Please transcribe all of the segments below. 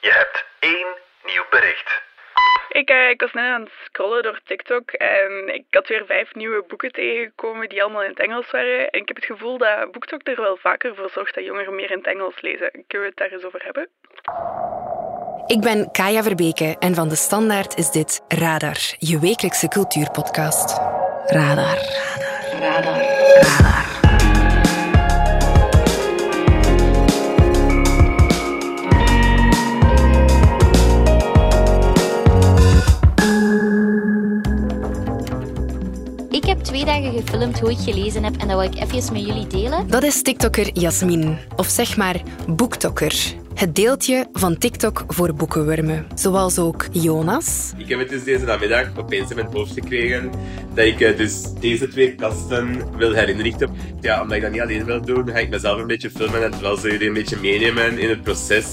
Je hebt één nieuw bericht. Ik, uh, ik was net aan het scrollen door TikTok en ik had weer vijf nieuwe boeken tegengekomen die allemaal in het Engels waren. En ik heb het gevoel dat BookTok er wel vaker voor zorgt dat jongeren meer in het Engels lezen. Kunnen we het daar eens over hebben? Ik ben Kaya Verbeke en van De Standaard is dit Radar, je wekelijkse cultuurpodcast. Radar. Radar. Radar. Radar. Heb twee dagen gefilmd hoe ik gelezen heb en dat wil ik even met jullie delen. Dat is TikToker Jasmin, of zeg maar boektokker. Het deeltje van TikTok voor boekenwormen. Zoals ook Jonas. Ik heb het dus deze namiddag opeens in mijn hoofd gekregen dat ik eh, dus deze twee kasten wil herinrichten. Ja, omdat ik dat niet alleen wil doen, ga ik mezelf een beetje filmen en terwijl ze jullie een beetje meenemen in het proces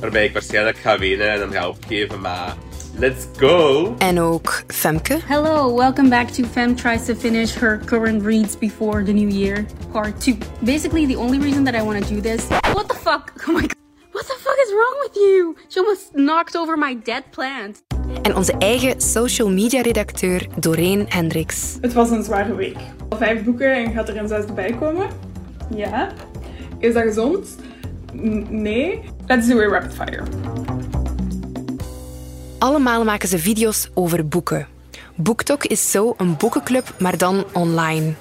waarbij ik waarschijnlijk ga wenen en dan ga opgeven, maar Let's go! En ook Femke. Hello, welcome back to Fem tries to finish her current reads before the new year, part 2. Basically, the only reason that I want to do this... What the fuck? Oh my god. What the fuck is wrong with you? She almost knocked over my dead plant. En onze eigen social media redacteur Doreen Hendricks. Het was een zware week. Vijf boeken en gaat er een zesde bij komen? Ja. Is dat gezond? N nee. Let's do a rapid fire. Allemaal maken ze video's over boeken. BookTok is zo een boekenclub, maar dan online.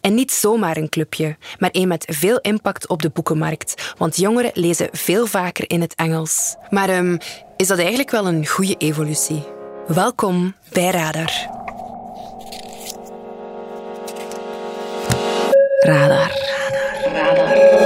En niet zomaar een clubje, maar een met veel impact op de boekenmarkt. Want jongeren lezen veel vaker in het Engels. Maar um, is dat eigenlijk wel een goede evolutie? Welkom bij. Radar. Radar. Radar.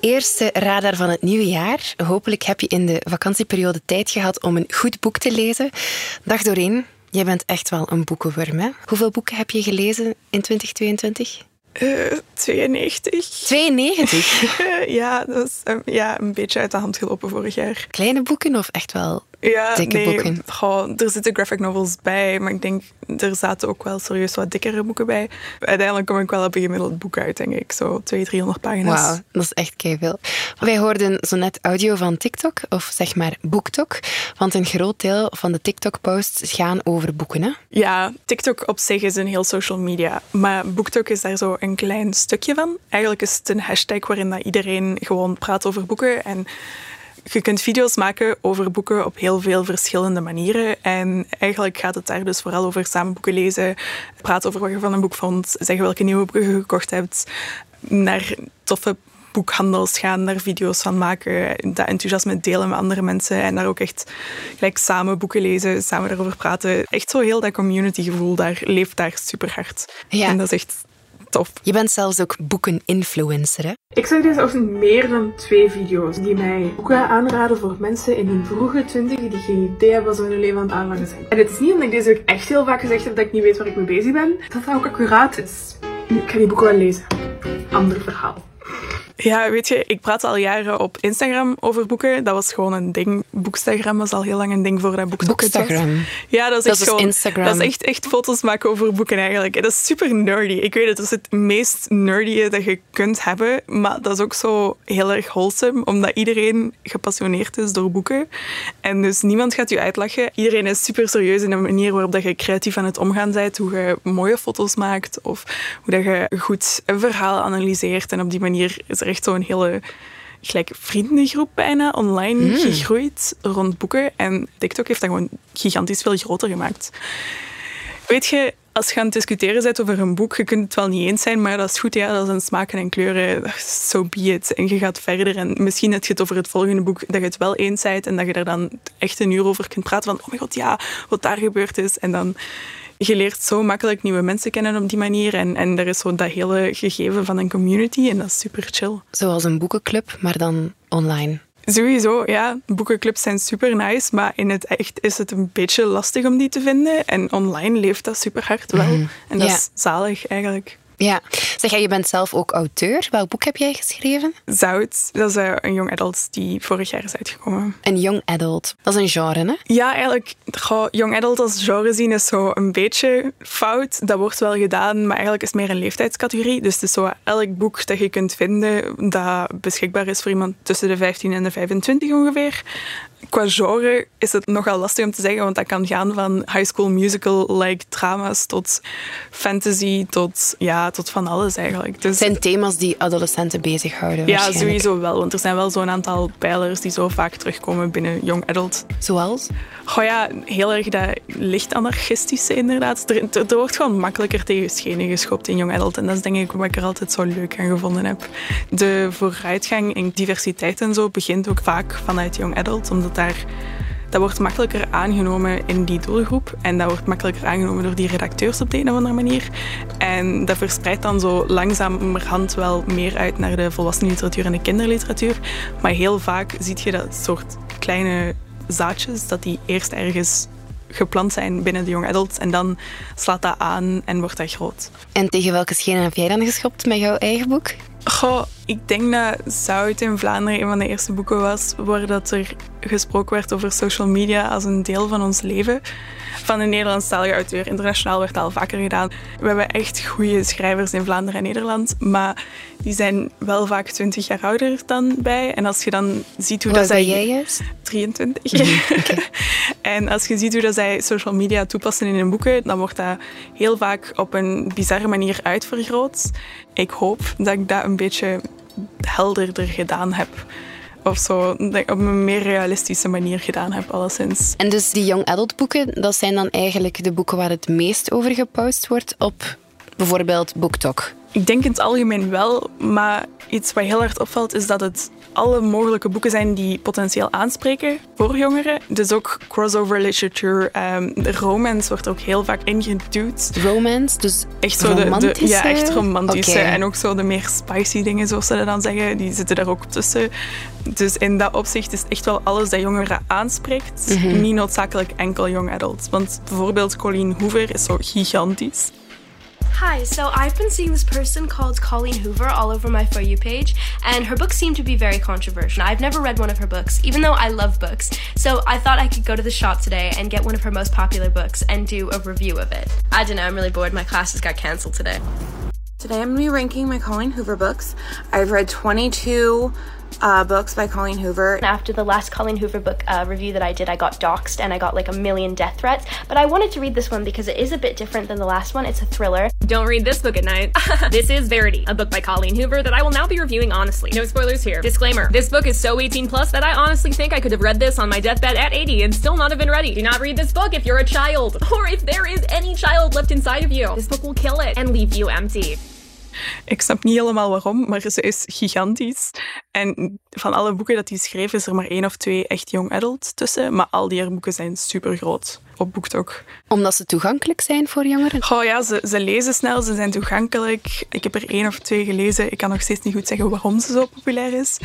Eerste radar van het nieuwe jaar. Hopelijk heb je in de vakantieperiode tijd gehad om een goed boek te lezen. Dag Doreen, jij bent echt wel een boekenworm. Hè? Hoeveel boeken heb je gelezen in 2022? Uh, 92. 92? ja, dat is um, ja, een beetje uit de hand gelopen vorig jaar. Kleine boeken of echt wel ja, dikke nee, boeken? Goh, er zitten graphic novels bij, maar ik denk er zaten ook wel serieus wat dikkere boeken bij. Uiteindelijk kom ik wel op een gemiddeld boek uit, denk ik. Zo 200, 300 pagina's. Wauw, dat is echt veel. Wij hoorden zo net audio van TikTok, of zeg maar BookTok. Want een groot deel van de TikTok-posts gaan over boeken, hè? Ja, TikTok op zich is een heel social media. Maar BookTok is daar zo een klein stukje van. Eigenlijk is het een hashtag waarin dat iedereen gewoon praat over boeken. En je kunt video's maken over boeken op heel veel verschillende manieren. En eigenlijk gaat het daar dus vooral over samen boeken lezen, praten over wat je van een boek vond, zeggen welke nieuwe boeken je gekocht hebt, naar toffe boekhandels gaan, daar video's van maken, dat enthousiasme delen met andere mensen en daar ook echt gelijk samen boeken lezen, samen daarover praten. Echt zo heel dat communitygevoel daar leeft daar super hard. Ja. En dat is echt tof. Je bent zelfs ook boeken-influencer, hè? Ik zag deze ochtend meer dan twee video's die mij boeken aanraden voor mensen in hun vroege twintigen die geen idee hebben wat ze in hun leven aan het aanvangen zijn. En het is niet omdat ik deze ook echt heel vaak gezegd heb dat ik niet weet waar ik mee bezig ben, dat dat ook accuraat is. Nu, ik ga die boeken wel lezen. Ander verhaal. Ja, weet je, ik praat al jaren op Instagram over boeken. Dat was gewoon een ding. Boekstagram was al heel lang een ding voor dat boekstokken. Boekstagram. Ja, dat is Dat echt is gewoon... Instagram. Dat is echt, echt foto's maken over boeken eigenlijk. En dat is super nerdy. Ik weet het, dat is het meest nerdy dat je kunt hebben. Maar dat is ook zo heel erg wholesome, omdat iedereen gepassioneerd is door boeken. En dus niemand gaat je uitlachen. Iedereen is super serieus in de manier waarop dat je creatief aan het omgaan bent. Hoe je mooie foto's maakt of hoe dat je goed een verhaal analyseert. En op die manier is er echt zo'n hele gelijk vriendengroep bijna online gegroeid rond boeken. En TikTok heeft dat gewoon gigantisch veel groter gemaakt. Weet je, als je aan het discussiëren bent over een boek, je kunt het wel niet eens zijn, maar dat is goed, ja, dat zijn smaken en kleuren, so be it. En je gaat verder en misschien heb je het over het volgende boek dat je het wel eens bent en dat je daar dan echt een uur over kunt praten van, oh mijn god, ja, wat daar gebeurd is. En dan je leert zo makkelijk nieuwe mensen kennen op die manier. En, en er is zo dat hele gegeven van een community en dat is super chill. Zoals een boekenclub, maar dan online. Sowieso, ja. Boekenclubs zijn super nice, maar in het echt is het een beetje lastig om die te vinden. En online leeft dat super hard wel. En dat Ja. is zalig eigenlijk. Ja. Zeg, jij, je bent zelf ook auteur. Welk boek heb jij geschreven? Zout, dat is eh, een young adult die vorig jaar is uitgekomen. Een young adult. Dat is een genre, hè? Ja, eigenlijk, goh, young adult als genre zien is zo een beetje fout. Dat wordt wel gedaan, maar eigenlijk is het meer een leeftijdscategorie. Dus het is zo elk boek dat je kunt vinden dat beschikbaar is voor iemand tussen de 15 en de 25 ongeveer. Qua genre is het nogal lastig om te zeggen, want dat kan gaan van high school musical-like drama's tot fantasy, tot, ja, tot van alles eigenlijk. Dus, Het zijn thema's die adolescenten bezighouden. ja, sowieso wel, want er zijn wel zo'n aantal pijlers die zo vaak terugkomen binnen young adult. Zoals? Goh ja, heel erg dat licht anarchistische inderdaad. Er, er, er wordt gewoon makkelijker tegen schenen geschopt in Young Adult. En dat is denk ik wat ik er altijd zo leuk aan gevonden heb. De vooruitgang in diversiteit en zo begint ook vaak vanuit Young Adult. Omdat daar... Dat wordt makkelijker aangenomen in die doelgroep. En dat wordt makkelijker aangenomen door die redacteurs op de een of andere manier. En dat verspreidt dan zo langzamerhand wel meer uit naar de volwassenenliteratuur en de kinderliteratuur. Maar heel vaak zie je dat soort kleine zaadjes, dat die eerst ergens geplant zijn binnen de young adults. En dan slaat dat aan en wordt dat groot. En tegen welke schenen heb jij dan geschopt met jouw eigen boek? Goh, ik denk dat Zout in Vlaanderen een van de eerste boeken was waar dat er gesproken werd over social media als een deel van ons leven. Van een Nederlandstalige auteur. Internationaal werd dat al vaker gedaan. We hebben echt goede schrijvers in Vlaanderen en Nederland, maar die zijn wel vaak 20 jaar ouder dan wij. En als je dan ziet hoe dat zij... jij juist? 23. en als je ziet hoe dat zij social media toepassen in hun boeken, dan wordt dat heel vaak op een bizarre manier uitvergroot. Ik hoop dat ik dat een beetje helderder gedaan heb. Of zo, op een meer realistische manier gedaan heb, alleszins. En dus die young adult boeken, dat zijn dan eigenlijk de boeken waar het meest over gepost wordt op bijvoorbeeld BookTok. Ik denk in het algemeen wel, maar iets wat heel hard opvalt is dat het alle mogelijke boeken zijn die potentieel aanspreken voor jongeren. Dus ook crossover literature, ehm, de romance wordt ook heel vaak ingeduwd. Romance, dus Echt zo de, de, romantische? ja, echt romantische. En ook zo de meer spicy dingen, zoals ze dat dan zeggen, die zitten daar ook tussen. Dus in dat opzicht is echt wel alles dat jongeren aanspreekt. Mhm. Niet noodzakelijk enkel young adults. Want bijvoorbeeld Colleen Hoover is zo gigantisch. Hi, so I've been seeing this person called Colleen Hoover all over my For You page, and her books seem to be very controversial. I've never read one of her books, even though I love books. So I thought I could go to the shop today and get one of her most popular books and do a review of it. I don't know, I'm really bored. My classes got cancelled today. Today I'm going to be ranking my Colleen Hoover books. I've read 22 uh, books by Colleen Hoover. After the last Colleen Hoover book uh, review that I did, I got doxxed and I got like a million death threats. But I wanted to read this one because it is a bit different than the last one. It's a thriller. Don't read this book at night. this is Verity, a book by Colleen Hoover that I will now be reviewing honestly. No spoilers here. Disclaimer this book is so 18 plus that I honestly think I could have read this on my deathbed at 80 and still not have been ready. Do not read this book if you're a child, or if there is any child left inside of you. This book will kill it and leave you empty. Ik snap niet helemaal waarom, maar ze is gigantisch. En van alle boeken dat hij schreef, is er maar één of twee echt young adult tussen. Maar al die boeken zijn super groot op BookTok. Omdat ze toegankelijk zijn voor jongeren? Goh ja, ze, ze lezen snel, ze zijn toegankelijk. Ik heb er één of twee gelezen. Ik kan nog steeds niet goed zeggen waarom ze zo populair is.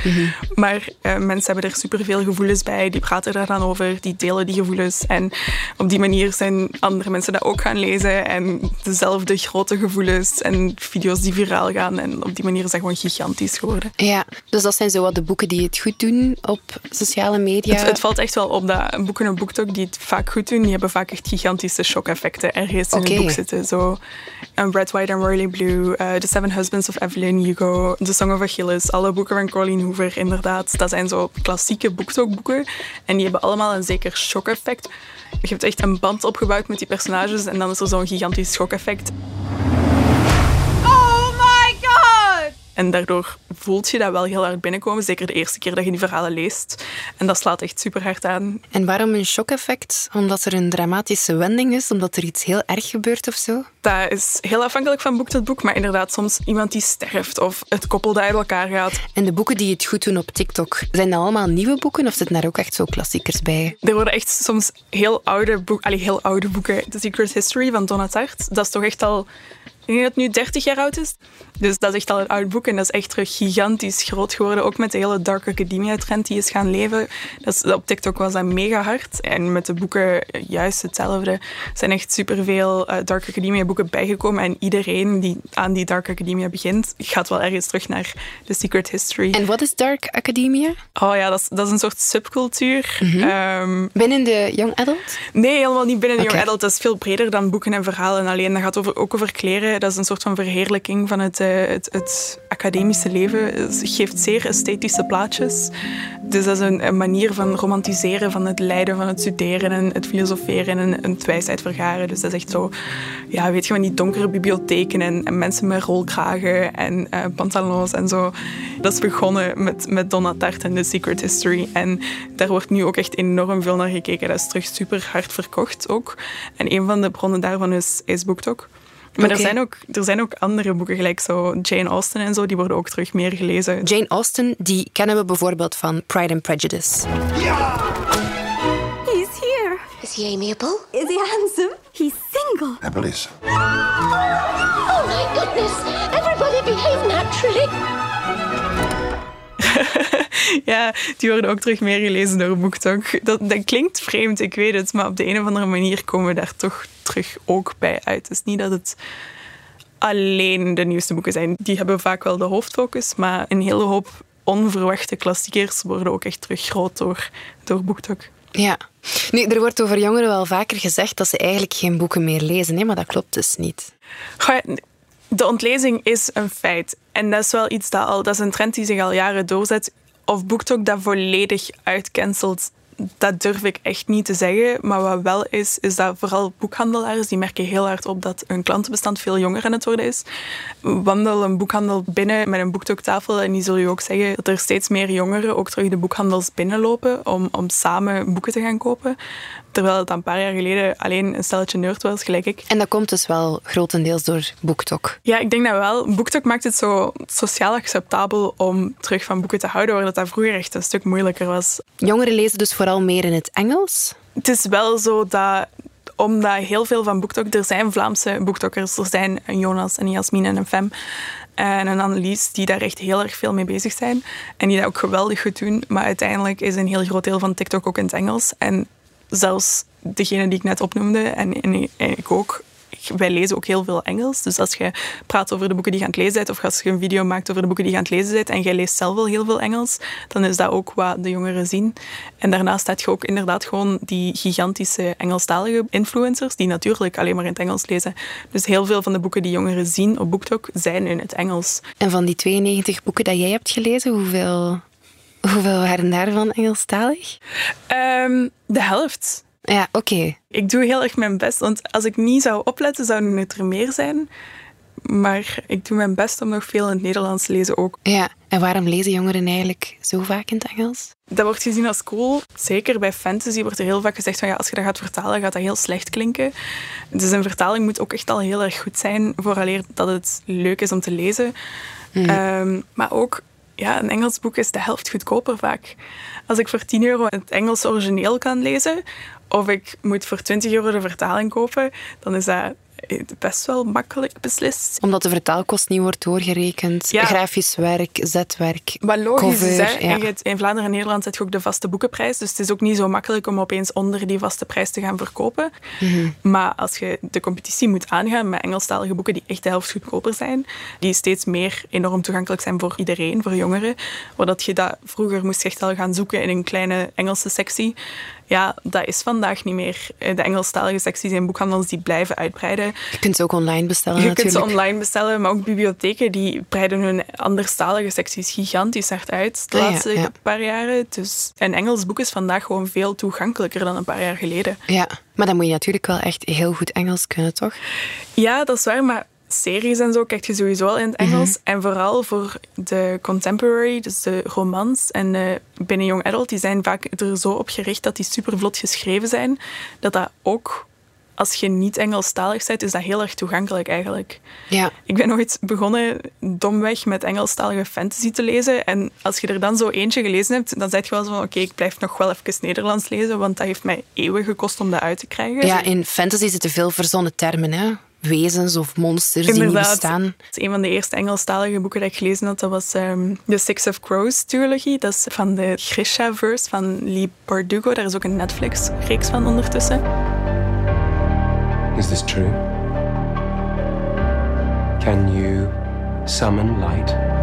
Maar eh, mensen hebben er superveel gevoelens bij. Die praten er dan over, die delen die gevoelens. En op die manier zijn andere mensen dat ook gaan lezen. En dezelfde grote gevoelens en video's die viraal gaan. En op die manier is dat gewoon gigantisch geworden. Ja, dus dat zijn zo wat de boeken die het goed doen op sociale media. Het, het valt echt wel op dat boeken op BookTok die het vaak goed doen, die hebben vaak echt gigantische shock-effecten ergens in het boek zitten. Zo um, Red, White and Royally Blue, uh, The Seven Husbands of Evelyn Hugo, The Song of Achilles, alle boeken van Colleen Hoover, inderdaad. Dat zijn zo klassieke BookTok-boeken en die hebben allemaal een zeker shock-effect. Je hebt echt een band opgebouwd met die personages en dan is er zo'n gigantisch shock-effect. Oh my god! En daardoor voelt je dat wel heel hard binnenkomen, zeker de eerste keer dat je die verhalen leest. En dat slaat echt super hard aan. En waarom een shock-effect? Omdat er een dramatische wending is? Omdat er iets heel erg gebeurt of zo? Dat is heel afhankelijk van boek tot boek, maar inderdaad soms iemand die sterft of het koppel dat uit elkaar gaat. En de boeken die het goed doen op TikTok, zijn dat allemaal nieuwe boeken of zitten daar ook echt zo klassiekers bij? Er worden echt soms heel oude, boek, allee, heel oude boeken. The Secret History van Donna Tartt, dat is toch echt al Ik denk dat het nu 30 jaar oud is. Dus dat is echt al een oud boek en dat is echt terug gigantisch groot geworden. Ook met de hele Dark Academia-trend die is gaan leven. Dat is, op TikTok was dat mega hard. En met de boeken juist hetzelfde. Er zijn echt superveel uh, Dark Academia-boeken bijgekomen. En iedereen die aan die Dark Academia begint, gaat wel ergens terug naar The Secret History. En wat is Dark Academia? Oh ja, dat is, dat is een soort subcultuur. Mm -hmm. binnen de Young Adult? Nee, helemaal niet binnen de Young Adult. Dat is veel breder dan boeken en verhalen alleen. Dat gaat over, ook over kleren. Dat is een soort van verheerlijking van het, uh, het, het, academische leven. Het geeft zeer esthetische plaatjes. Dus dat is een, een, manier van romantiseren van het lijden, van het studeren en het filosoferen en het wijsheid vergaren. Dus dat is echt zo, ja, weet je, van die donkere bibliotheken en, en mensen met rolkragen en uh, pantalons en zo. Dat is begonnen met, met Donna Tart en The Secret History. En daar wordt nu ook echt enorm veel naar gekeken. Dat is terug super hard verkocht ook. En een van de bronnen daarvan is, is BookTok. Maar er, zijn ook, er zijn ook andere boeken, gelijk zo Jane Austen en zo, die worden ook terug meer gelezen. Jane Austen, die kennen we bijvoorbeeld van Pride and Prejudice. Ja! He's here. Is he amiable? Is he handsome? He's single. I believe so. Oh my goodness! Everybody behave naturally. ja, die worden ook terug meer gelezen door BookTok. Dat, dat klinkt vreemd, ik weet het, maar op de een of andere manier komen we daar toch terug ook bij uit. Het is niet dat het alleen de nieuwste boeken zijn. Die hebben vaak wel de hoofdfocus, maar een hele hoop onverwachte klassiekers worden ook echt terug groot door, door BookTok. Ja. Nu, er wordt over jongeren wel vaker gezegd dat ze eigenlijk geen boeken meer lezen, hè? maar dat klopt dus niet. Goh, de ontlezing is een feit. En dat is wel iets dat al, dat is een trend die zich al jaren doorzet. Of BookTok dat volledig uitcancelt, dat durf ik echt niet te zeggen. Maar wat wel is, is dat vooral boekhandelaars die merken heel hard op dat hun klantenbestand veel jonger aan het worden is. Wandel een boekhandel binnen met een boektoktafel en die zul je ook zeggen dat er steeds meer jongeren ook terug de boekhandels binnenlopen om, om samen boeken te gaan kopen. Terwijl het een paar jaar geleden alleen een stelletje nerd was, gelijk ik. En dat komt dus wel grotendeels door BookTok. Ja, ik denk dat wel. BookTok maakt het zo sociaal acceptabel om terug van boeken te houden, waar dat, dat vroeger echt een stuk moeilijker was. Jongeren lezen dus vooral meer in het Engels? Het is wel zo dat omdat heel veel van BookTok, er zijn Vlaamse boektokkers, er zijn een Jonas en een Jasmin en een Fem en een Annelies die daar echt heel erg veel mee bezig zijn en die dat ook geweldig goed doen. Maar uiteindelijk is een heel groot deel van TikTok ook in het Engels en zelfs degene die ik net opnoemde en, en, ik ook, wij lezen ook heel veel Engels. Dus als je praat over de boeken die je aan het lezen bent, of als je een video maakt over de boeken die je aan het lezen bent, en jij leest zelf wel heel veel Engels, dan is dat ook wat de jongeren zien. En daarnaast staat je ook inderdaad gewoon die gigantische Engelstalige influencers, die natuurlijk alleen maar in het Engels lezen. Dus heel veel van de boeken die jongeren zien op BookTok zijn in het Engels. En van die 92 boeken dat jij hebt gelezen, hoeveel Hoeveel waren daarvan Engelstalig? Um, de helft. Ja, oké. Ik doe heel erg mijn best, want als ik niet zou opletten, zouden het er meer zijn. Maar ik doe mijn best om nog veel in het Nederlands te lezen ook. Ja, en waarom lezen jongeren eigenlijk zo vaak in het Engels? Dat wordt gezien als cool. Zeker bij fantasy wordt er heel vaak gezegd van ja, als je dat gaat vertalen, gaat dat heel slecht klinken. Dus een vertaling moet ook echt al heel erg goed zijn, vooraleer dat het leuk is om te lezen. Mhm. Ehm, maar ook ja, een Engels boek is de helft goedkoper vaak. Als ik voor 10 euro het Engels origineel kan lezen, of ik moet voor 20 euro de vertaling kopen, dan is dat best wel makkelijk beslist. Omdat de vertaalkost niet wordt doorgerekend. Grafisch werk, zetwerk, Wat logisch cover, is, hè? Ja. En in Vlaanderen en Nederland heb je ook de vaste boekenprijs. Dus het is ook niet zo makkelijk om opeens onder die vaste prijs te gaan verkopen. Mhm. Maar als je de competitie moet aangaan met Engelstalige boeken die echt de helft goedkoper zijn, die steeds meer enorm toegankelijk zijn voor iedereen, voor jongeren, waar dat je dat vroeger moest echt al gaan zoeken in een kleine Engelse sectie. Ja, dat is vandaag niet meer. De Engelstalige secties in boekhandels die blijven uitbreiden. Je kunt ze ook online bestellen Je natuurlijk. kunt ze online bestellen, maar ook bibliotheken die breiden hun anderstalige secties gigantisch hard uit de Ah, ja, laatste ja. paar jaren. Dus een Engels boek is vandaag gewoon veel toegankelijker dan een paar jaar geleden. Ja, maar dan moet je natuurlijk wel echt heel goed Engels kunnen, toch? Ja, dat is waar, maar series en zo kijk je sowieso al in het Engels. Mhm. En vooral voor de contemporary, dus de romans en binnen young adult, die zijn vaak er zo op gericht dat die super vlot geschreven zijn, dat dat ook, als je niet Engelstalig bent, is dat heel erg toegankelijk eigenlijk. Ja. Ik ben ooit begonnen domweg met Engelstalige fantasy te lezen. En als je er dan zo eentje gelezen hebt, dan zeg je wel zo van oké, ik blijf nog wel even Nederlands lezen, want dat heeft mij eeuwen gekost om dat uit te krijgen. Ja, in fantasy zitten veel verzonnen termen, hè? Wezens of monsters die niet bestaan. Het is een van de eerste Engelstalige boeken dat ik gelezen had. Dat was um, The Six of Crows trilogie. Dat is van de Grisha-verse van Lee Bardugo. Daar is ook een Netflix-reeks van ondertussen. Is this true? Can you summon light?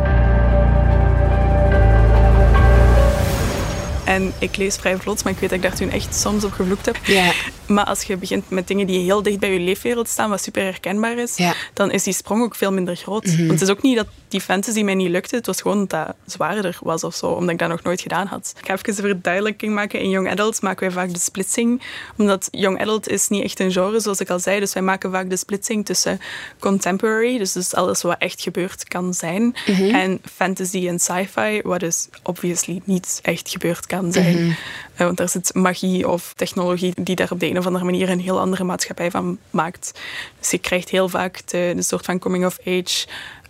En ik lees vrij vlot, maar ik weet dat ik daar toen echt soms op gevloekt heb. Ja. Maar als je begint met dingen die heel dicht bij je leefwereld staan, wat super herkenbaar is, Ja. dan is die sprong ook veel minder groot. Mhm. Want het is ook niet dat die fantasy mij niet lukte. Het was gewoon dat dat zwaarder was of zo, omdat ik dat nog nooit gedaan had. Ik ga even een verduidelijking maken. In Young Adult maken wij vaak de splitsing. Omdat Young Adult is niet echt een genre, zoals ik al zei. Dus wij maken vaak de splitsing tussen contemporary, dus, dus alles wat echt gebeurd kan zijn, Mhm. en fantasy en sci-fi, wat dus obviously niet echt gebeurd kan zijn. Mhm. Eh, want daar zit magie of technologie die daar op de een of andere manier een heel andere maatschappij van maakt. Dus je krijgt heel vaak de, de soort van coming-of-age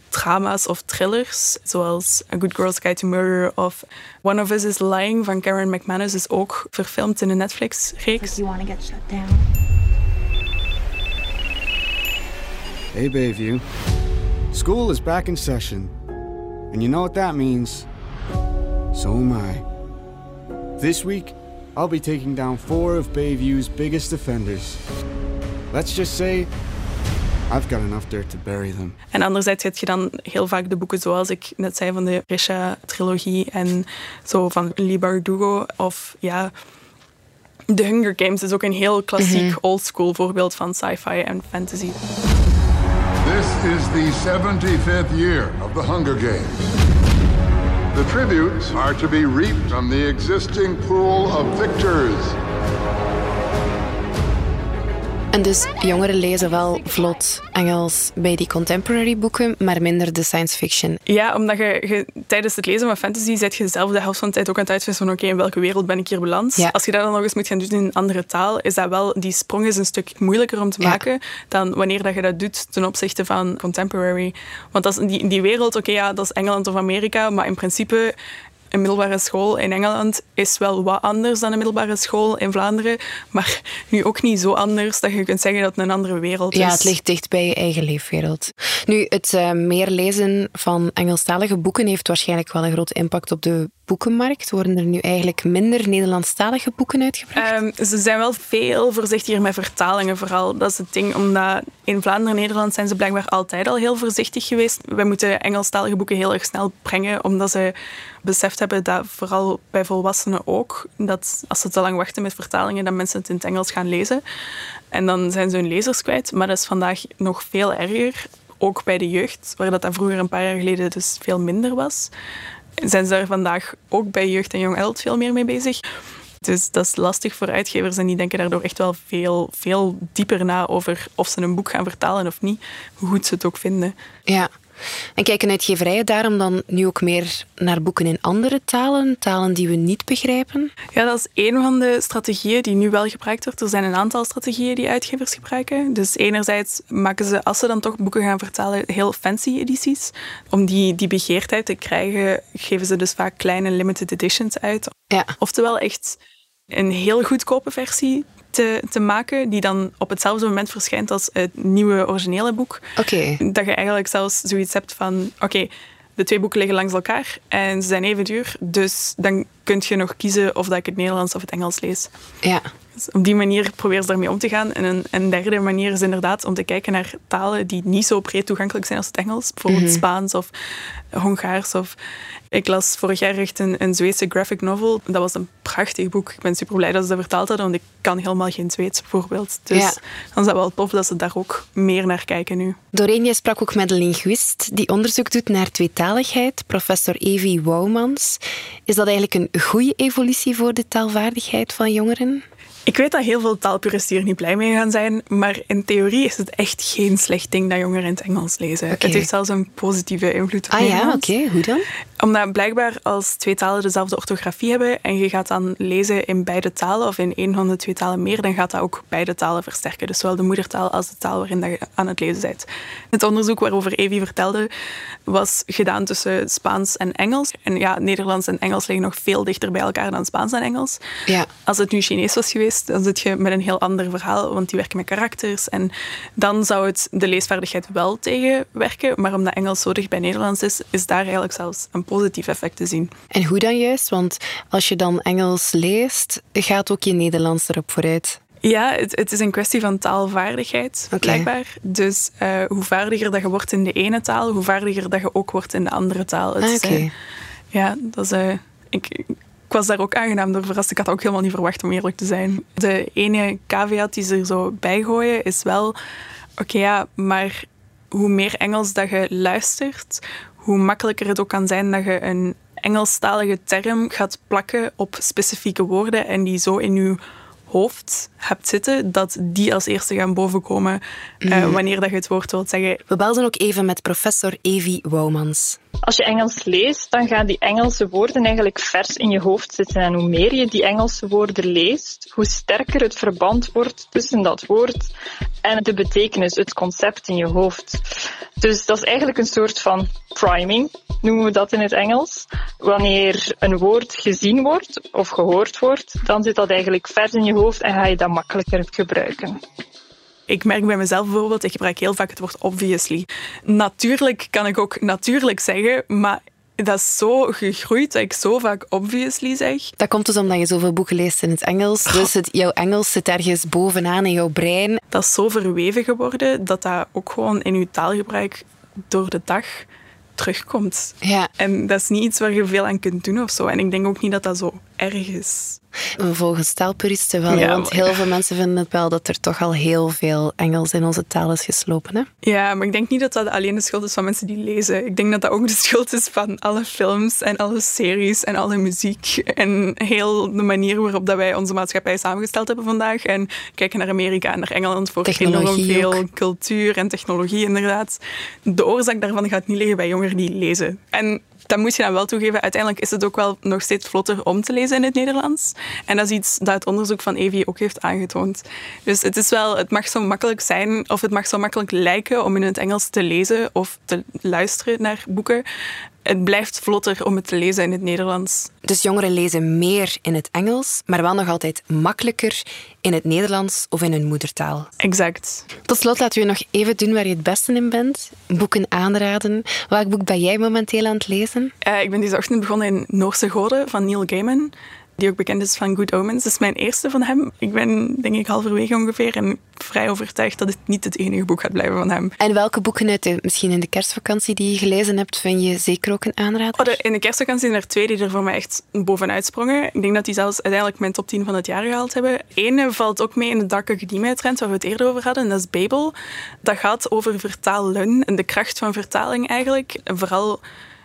drama's of thrillers, zoals A Good Girl's Guide to Murder of One of Us is Lying van Karen McManus is ook verfilmd in een Netflix-reeks. Hey, Bayview. School is back in session. And you know what that means? So am I. This week, I'll be taking down four of Bayview's biggest offenders. Let's just say, I've got enough dirt to bury them. En anderzijds heb je dan heel vaak de boeken zoals ik net zei van de Risha-trilogie en zo van Lee Bardugo of ja... The Hunger Games is ook een heel klassiek Mhm. oldschool voorbeeld van sci-fi en fantasy. This is the 75th year of the Hunger Games. The tributes are to be reaped from the existing pool of victors. En dus jongeren lezen wel vlot Engels bij die contemporary boeken, maar minder de science fiction. Ja, omdat je, je tijdens het lezen van fantasy zet je zelf de helft van de tijd ook aan het uitvissen van oké, in welke wereld ben ik hier beland. Ja. Als je dat dan nog eens moet gaan doen in een andere taal, is dat wel, die sprong is een stuk moeilijker om te Ja. maken dan wanneer dat je dat doet ten opzichte van contemporary. Want dat is, die, die wereld, oké, ja, dat is Engeland of Amerika, maar in principe een middelbare school in Engeland is wel wat anders dan een middelbare school in Vlaanderen, maar nu ook niet zo anders dat je kunt zeggen dat het een andere wereld is. Ja, het ligt dicht bij je eigen leefwereld. Nu, het eh, meer lezen van Engelstalige boeken heeft waarschijnlijk wel een grote impact op de boekenmarkt. Worden er nu eigenlijk minder Nederlandstalige boeken uitgebracht? Ehm, ze zijn wel veel voorzichtiger met vertalingen vooral. Dat is het ding, omdat in Vlaanderen en Nederland zijn ze blijkbaar altijd al heel voorzichtig geweest. Wij moeten Engelstalige boeken heel erg snel brengen, omdat ze beseft hebben dat vooral bij volwassenen ook, dat als ze te lang wachten met vertalingen, dat mensen het in het Engels gaan lezen. En dan zijn ze hun lezers kwijt. Maar dat is vandaag nog veel erger, ook bij de jeugd, waar dat, dat vroeger een paar jaar geleden dus veel minder was. Zijn ze daar vandaag ook bij jeugd en jong veel meer mee bezig. Dus dat is lastig voor uitgevers en die denken daardoor echt wel veel, veel dieper na over of ze een boek gaan vertalen of niet, hoe goed ze het ook vinden. Ja. En kijken uitgeverijen daarom dan nu ook meer naar boeken in andere talen, talen die we niet begrijpen? Ja, dat is een van de strategieën die nu wel gebruikt wordt. Er zijn een aantal strategieën die uitgevers gebruiken. Dus enerzijds maken ze, als ze dan toch boeken gaan vertalen, heel fancy edities. Om die, die begeerdheid te krijgen, geven ze dus vaak kleine limited editions uit. Ja. Oftewel echt een heel goedkope versie te, te maken, die dan op hetzelfde moment verschijnt als het nieuwe originele boek. Oké. Dat je eigenlijk zelfs zoiets hebt van, oké, de twee boeken liggen langs elkaar en ze zijn even duur, dus dan kun je nog kiezen of dat ik het Nederlands of het Engels lees. Ja. Dus op die manier probeer ze daarmee om te gaan. En een, een derde manier is inderdaad om te kijken naar talen die niet zo breed toegankelijk zijn als het Engels. Bijvoorbeeld Mhm. Spaans of Hongaars. Of... Ik las vorig jaar echt een, een Zweedse graphic novel. Dat was een prachtig boek. Ik ben super blij dat ze dat vertaald hadden, want ik kan helemaal geen Zweeds bijvoorbeeld. Dus Ja. dan is dat wel tof dat ze daar ook meer naar kijken nu. Doreen, jij sprak ook met een linguist die onderzoek doet naar tweetaligheid, professor Evie Woumans. Is dat eigenlijk een goede evolutie voor de taalvaardigheid van jongeren? Ik weet dat heel veel taalpuristen hier niet blij mee gaan zijn, maar in theorie is het echt geen slecht ding dat jongeren in het Engels lezen. Het heeft zelfs een positieve invloed op Ah ja, oké. Hoe dan? Omdat blijkbaar als twee talen dezelfde orthografie hebben en je gaat dan lezen in beide talen of in één van de twee talen meer, dan gaat dat ook beide talen versterken. Dus zowel de moedertaal als de taal waarin dat je aan het lezen bent. Het onderzoek waarover Evie vertelde was gedaan tussen Spaans en Engels. En ja, Nederlands en Engels liggen nog veel dichter bij elkaar dan Spaans en Engels. Ja. Als het nu Chinees was geweest, dan zit je met een heel ander verhaal, want die werken met karakters. En dan zou het de leesvaardigheid wel tegenwerken. Maar omdat Engels zo dicht bij Nederlands is, is daar eigenlijk zelfs een positief effect te zien. En hoe dan juist? Want als je dan Engels leest, gaat ook je Nederlands erop vooruit. Ja, het, het is een kwestie van taalvaardigheid, blijkbaar. Dus uh, hoe vaardiger dat je wordt in de ene taal, hoe vaardiger dat je ook wordt in de andere taal. Ah, oké. eh, ja, dat is... eh, ik, ik was daar ook aangenaam door verrast. Ik had dat ook helemaal niet verwacht, om eerlijk te zijn. De ene caveat die ze er zo bij gooien, is wel... Oké, ja, maar hoe meer Engels dat je luistert, hoe makkelijker het ook kan zijn dat je een Engelstalige term gaat plakken op specifieke woorden en die zo in je hoofd hebt zitten, dat die als eerste gaan bovenkomen eh, Mhm. wanneer dat je het woord wilt zeggen. We belden ook even met professor Evie Woumans. Als je Engels leest, dan gaan die Engelse woorden eigenlijk vers in je hoofd zitten. En hoe meer je die Engelse woorden leest, hoe sterker het verband wordt tussen dat woord en de betekenis, het concept in je hoofd. Dus dat is eigenlijk een soort van priming, noemen we dat in het Engels. Wanneer een woord gezien wordt of gehoord wordt, dan zit dat eigenlijk vers in je hoofd en ga je dat makkelijker gebruiken. Ik merk bij mezelf bijvoorbeeld, ik gebruik heel vaak het woord obviously. Natuurlijk kan ik ook natuurlijk zeggen, maar dat is zo gegroeid dat ik zo vaak obviously zeg. Dat komt dus omdat je zoveel boeken leest in het Engels. Dus het, jouw Engels zit ergens bovenaan in jouw brein. Dat is zo verweven geworden dat dat ook gewoon in je taalgebruik door de dag terugkomt. Ja. En dat is niet iets waar je veel aan kunt doen of zo. En ik denk ook niet dat dat zo erg is. Volgens taalpuristen wel, Ja, want maar- heel veel mensen vinden het wel dat er toch al heel veel Engels in onze taal is geslopen. Hè? Ja, maar ik denk niet dat dat alleen de schuld is van mensen die lezen. Ik denk dat dat ook de schuld is van alle films en alle series en alle muziek. En heel de manier waarop dat wij onze maatschappij samengesteld hebben vandaag. En kijken naar Amerika en naar Engeland voor enorm Technologie veel ook. cultuur en technologie inderdaad. De oorzaak daarvan gaat niet liggen bij jongeren die lezen. En dat moet je dan wel toegeven. Uiteindelijk is het ook wel nog steeds vlotter om te lezen in het Nederlands. En dat is iets dat het onderzoek van Evie ook heeft aangetoond. Dus het is wel, het mag zo makkelijk zijn, of het mag zo makkelijk lijken om in het Engels te lezen of te luisteren naar boeken. Het blijft vlotter om het te lezen in het Nederlands. Dus jongeren lezen meer in het Engels, maar wel nog altijd makkelijker in het Nederlands of in hun moedertaal. Exact. Tot slot laten we nog even doen waar je het beste in bent. Boeken aanraden. Welk boek ben jij momenteel aan het lezen? Eh, ik ben deze ochtend begonnen in Noorse Goden van Neil Gaiman. Die ook bekend is van Good Omens. Dat is mijn eerste van hem. Ik ben denk ik halverwege ongeveer. En vrij overtuigd dat het niet het enige boek gaat blijven van hem. En welke boeken uit de, misschien in de kerstvakantie die je gelezen hebt, vind je zeker ook een aanrader? Oh, in de kerstvakantie zijn er twee die er voor mij echt bovenuit sprongen. Ik denk dat die zelfs uiteindelijk mijn top 10 van het jaar gehaald hebben. Eén valt ook mee in de Dark Academia trend waar we het eerder over hadden. En dat is Babel. Dat gaat over vertalen en de kracht van vertaling eigenlijk. En vooral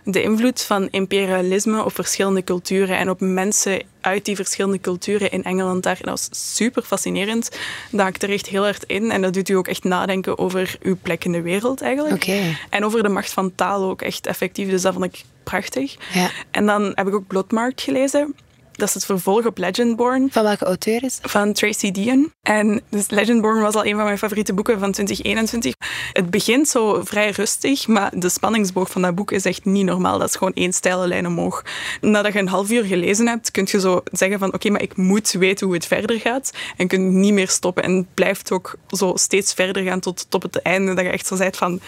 de invloed van imperialisme op verschillende culturen en op mensen uit die verschillende culturen in Engeland daar. Dat was super fascinerend. Dat haakt er echt heel hard in en dat doet u ook echt nadenken over uw plek in de wereld eigenlijk. En over de macht van taal ook echt effectief. Dus dat vond ik prachtig. Ja. En dan heb ik ook Bloodmarked gelezen. Dat is het vervolg op Legendborn. Van welke auteur is het? Van Tracy Dean. En dus Legendborn was al een van mijn favoriete boeken van 2021. Het begint zo vrij rustig, maar de spanningsboog van dat boek is echt niet normaal. Dat is gewoon één steile lijn omhoog. Nadat je een half uur gelezen hebt, kun je zo zeggen van oké, maar ik moet weten hoe het verder gaat. En kun niet meer stoppen. En het blijft ook zo steeds verder gaan tot, tot het einde. Dat je echt zo zegt van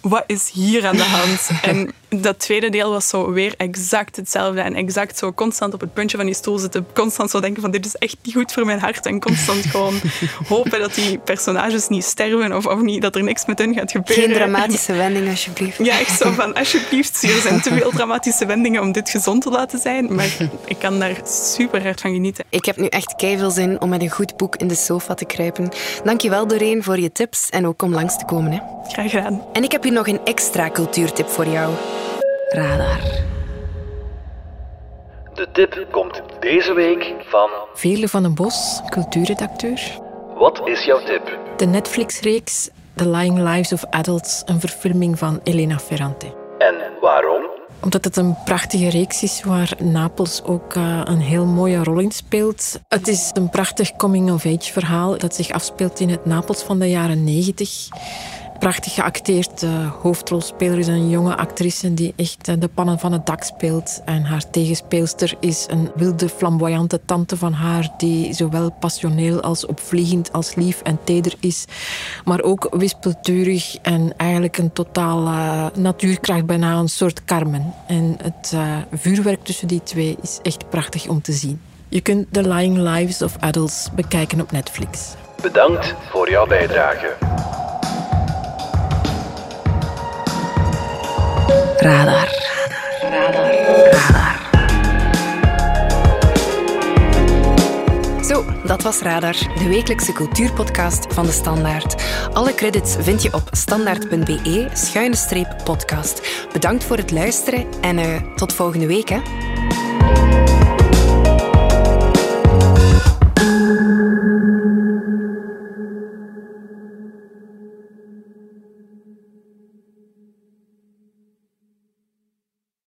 wat is hier aan de hand? En dat tweede deel was zo weer exact hetzelfde. En exact zo constant op het puntje van je stoel zitten. Constant zo denken van dit is echt niet goed voor mijn hart. En constant gewoon hopen dat die personages niet sterven. Of, of niet, dat er niks met hun gaat gebeuren. Geen dramatische wending, alsjeblieft. Ja, echt zo van alsjeblieft. Er zijn te veel dramatische wendingen om dit gezond te laten zijn. Maar ik kan daar super hard van genieten. Ik heb nu echt veel zin om met een goed boek in de sofa te kruipen. Dankjewel Doreen voor je tips en ook om langs te komen. Hè. Graag gedaan. En ik heb hier nog een extra cultuurtip voor jou. Radar. De tip komt deze week van... Veerle van den Bos, cultuurredacteur. Wat is jouw tip? De Netflix-reeks The Lying Lives of Adults, een verfilming van Elena Ferrante. En waarom? Omdat het een prachtige reeks is waar Napels ook uh, een heel mooie rol in speelt. Het is een prachtig coming-of-age verhaal dat zich afspeelt in het Napels van de jaren 90 prachtig geacteerd. De hoofdrolspeler is een jonge actrice die echt eh, de pannen van het dak speelt. En haar tegenspeelster is een wilde, flamboyante tante van haar die zowel passioneel als opvliegend als lief en teder is. Maar ook wispelturig en eigenlijk een totaal uh, natuurkracht, bijna een soort Carmen. En het vuurwerk tussen die twee is echt prachtig om te zien. Je kunt The Lying Lives of Adults bekijken op Netflix. Bedankt voor jouw bijdrage. Radar. Radar. Radar. Zo, dat was Radar, de wekelijkse cultuurpodcast van de Standaard. Alle credits vind je op standaard.be-podcast. Bedankt voor het luisteren en uh, tot volgende week. Hè.